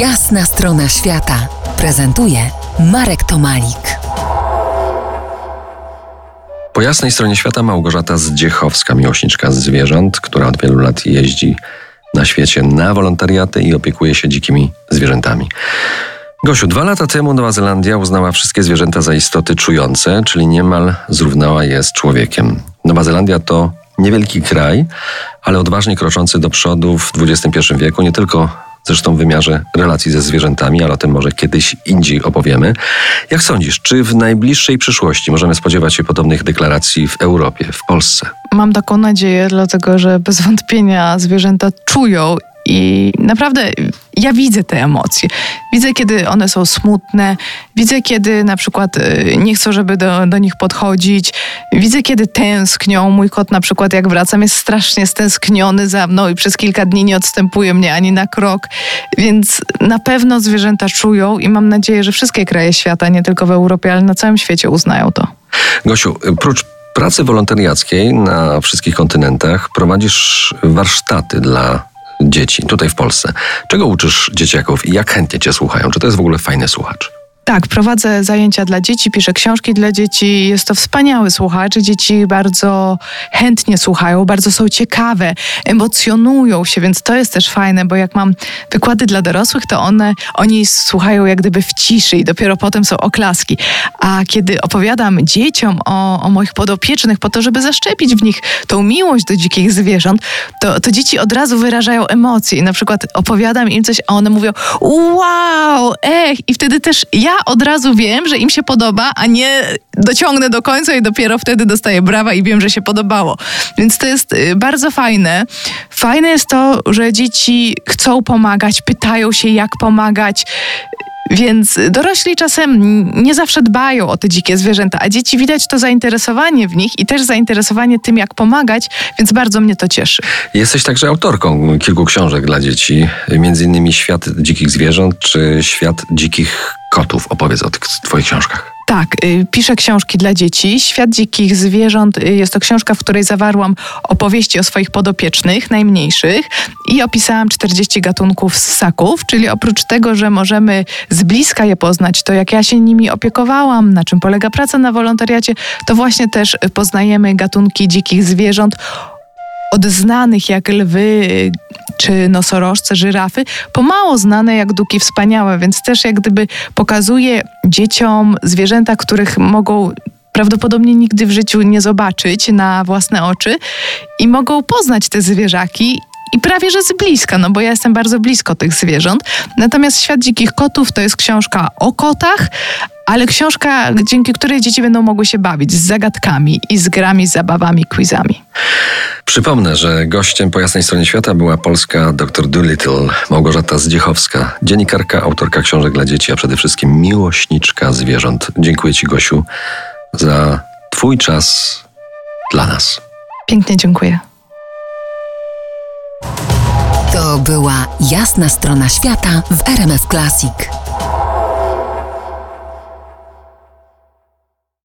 Jasna strona świata prezentuje Marek Tomalik. Po jasnej stronie świata Małgorzata Zdziechowska, miłośniczka zwierząt, która od wielu lat jeździ na świecie na wolontariaty i opiekuje się dzikimi zwierzętami. Gosiu, dwa lata temu Nowa Zelandia uznała wszystkie zwierzęta za istoty czujące, czyli niemal zrównała je z człowiekiem. Nowa Zelandia to niewielki kraj, ale odważnie kroczący do przodu w XXI wieku, nie tylko zresztą w wymiarze relacji ze zwierzętami, ale o tym może kiedyś indziej opowiemy. Jak sądzisz, czy w najbliższej przyszłości możemy spodziewać się podobnych deklaracji w Europie, w Polsce? Mam taką nadzieję, dlatego że bez wątpienia zwierzęta czują i naprawdę ja widzę te emocje. Widzę, kiedy one są smutne, widzę, kiedy na przykład y, nie chcą, żeby do, do nich podchodzić, widzę, kiedy tęsknią. Mój kot na przykład, jak wracam, jest strasznie stęskniony za mną i przez kilka dni nie odstępuje mnie ani na krok. Więc na pewno zwierzęta czują i mam nadzieję, że wszystkie kraje świata, nie tylko w Europie, ale na całym świecie uznają to. Gosiu, prócz pracy wolontariackiej na wszystkich kontynentach prowadzisz warsztaty dla dzieci tutaj w Polsce. Czego uczysz dzieciaków i jak chętnie cię słuchają? Czy to jest w ogóle fajny słuchacz? Tak, prowadzę zajęcia dla dzieci, piszę książki dla dzieci. Jest to wspaniały słuchacz. Dzieci bardzo chętnie słuchają, bardzo są ciekawe, emocjonują się, więc to jest też fajne, bo jak mam wykłady dla dorosłych, to one, oni słuchają jak gdyby w ciszy i dopiero potem są oklaski. A kiedy opowiadam dzieciom o, o moich podopiecznych po to, żeby zaszczepić w nich tą miłość do dzikich zwierząt, to, to dzieci od razu wyrażają emocje. I na przykład opowiadam im coś, a one mówią wow, ech! I wtedy też ja od razu wiem, że im się podoba, a nie dociągnę do końca i dopiero wtedy dostaję brawa i wiem, że się podobało. Więc to jest y, bardzo fajne. Fajne jest to, że dzieci chcą pomagać, pytają się, jak pomagać. Więc dorośli czasem nie zawsze dbają o te dzikie zwierzęta, a dzieci widać to zainteresowanie w nich i też zainteresowanie tym, jak pomagać, więc bardzo mnie to cieszy. Jesteś także autorką kilku książek dla dzieci, między innymi Świat dzikich zwierząt czy Świat dzikich kotów. Opowiedz o tych twoich książkach. Tak, y, piszę książki dla dzieci. Świat dzikich zwierząt y, jest to książka, w której zawarłam opowieści o swoich podopiecznych, najmniejszych i opisałam 40 gatunków ssaków, czyli oprócz tego, że możemy z bliska je poznać, to jak ja się nimi opiekowałam, na czym polega praca na wolontariacie, to właśnie też poznajemy gatunki dzikich zwierząt od znanych jak lwy czy nosorożce, żyrafy, po mało znane jak duki wspaniałe, więc też jak gdyby pokazuje dzieciom zwierzęta, których mogą prawdopodobnie nigdy w życiu nie zobaczyć na własne oczy i mogą poznać te zwierzaki i prawie że z bliska, no bo ja jestem bardzo blisko tych zwierząt. Natomiast Świat Dzikich Kotów to jest książka o kotach, ale książka, dzięki której dzieci będą mogły się bawić z zagadkami i z grami, z zabawami, quizami. Przypomnę, że gościem po jasnej stronie świata była polska dr Doolittle, Małgorzata Zdziechowska, dziennikarka, autorka książek dla dzieci, a przede wszystkim miłośniczka zwierząt. Dziękuję Ci, Gosiu, za Twój czas dla nas. Pięknie dziękuję. To była jasna strona świata w RMF Classic.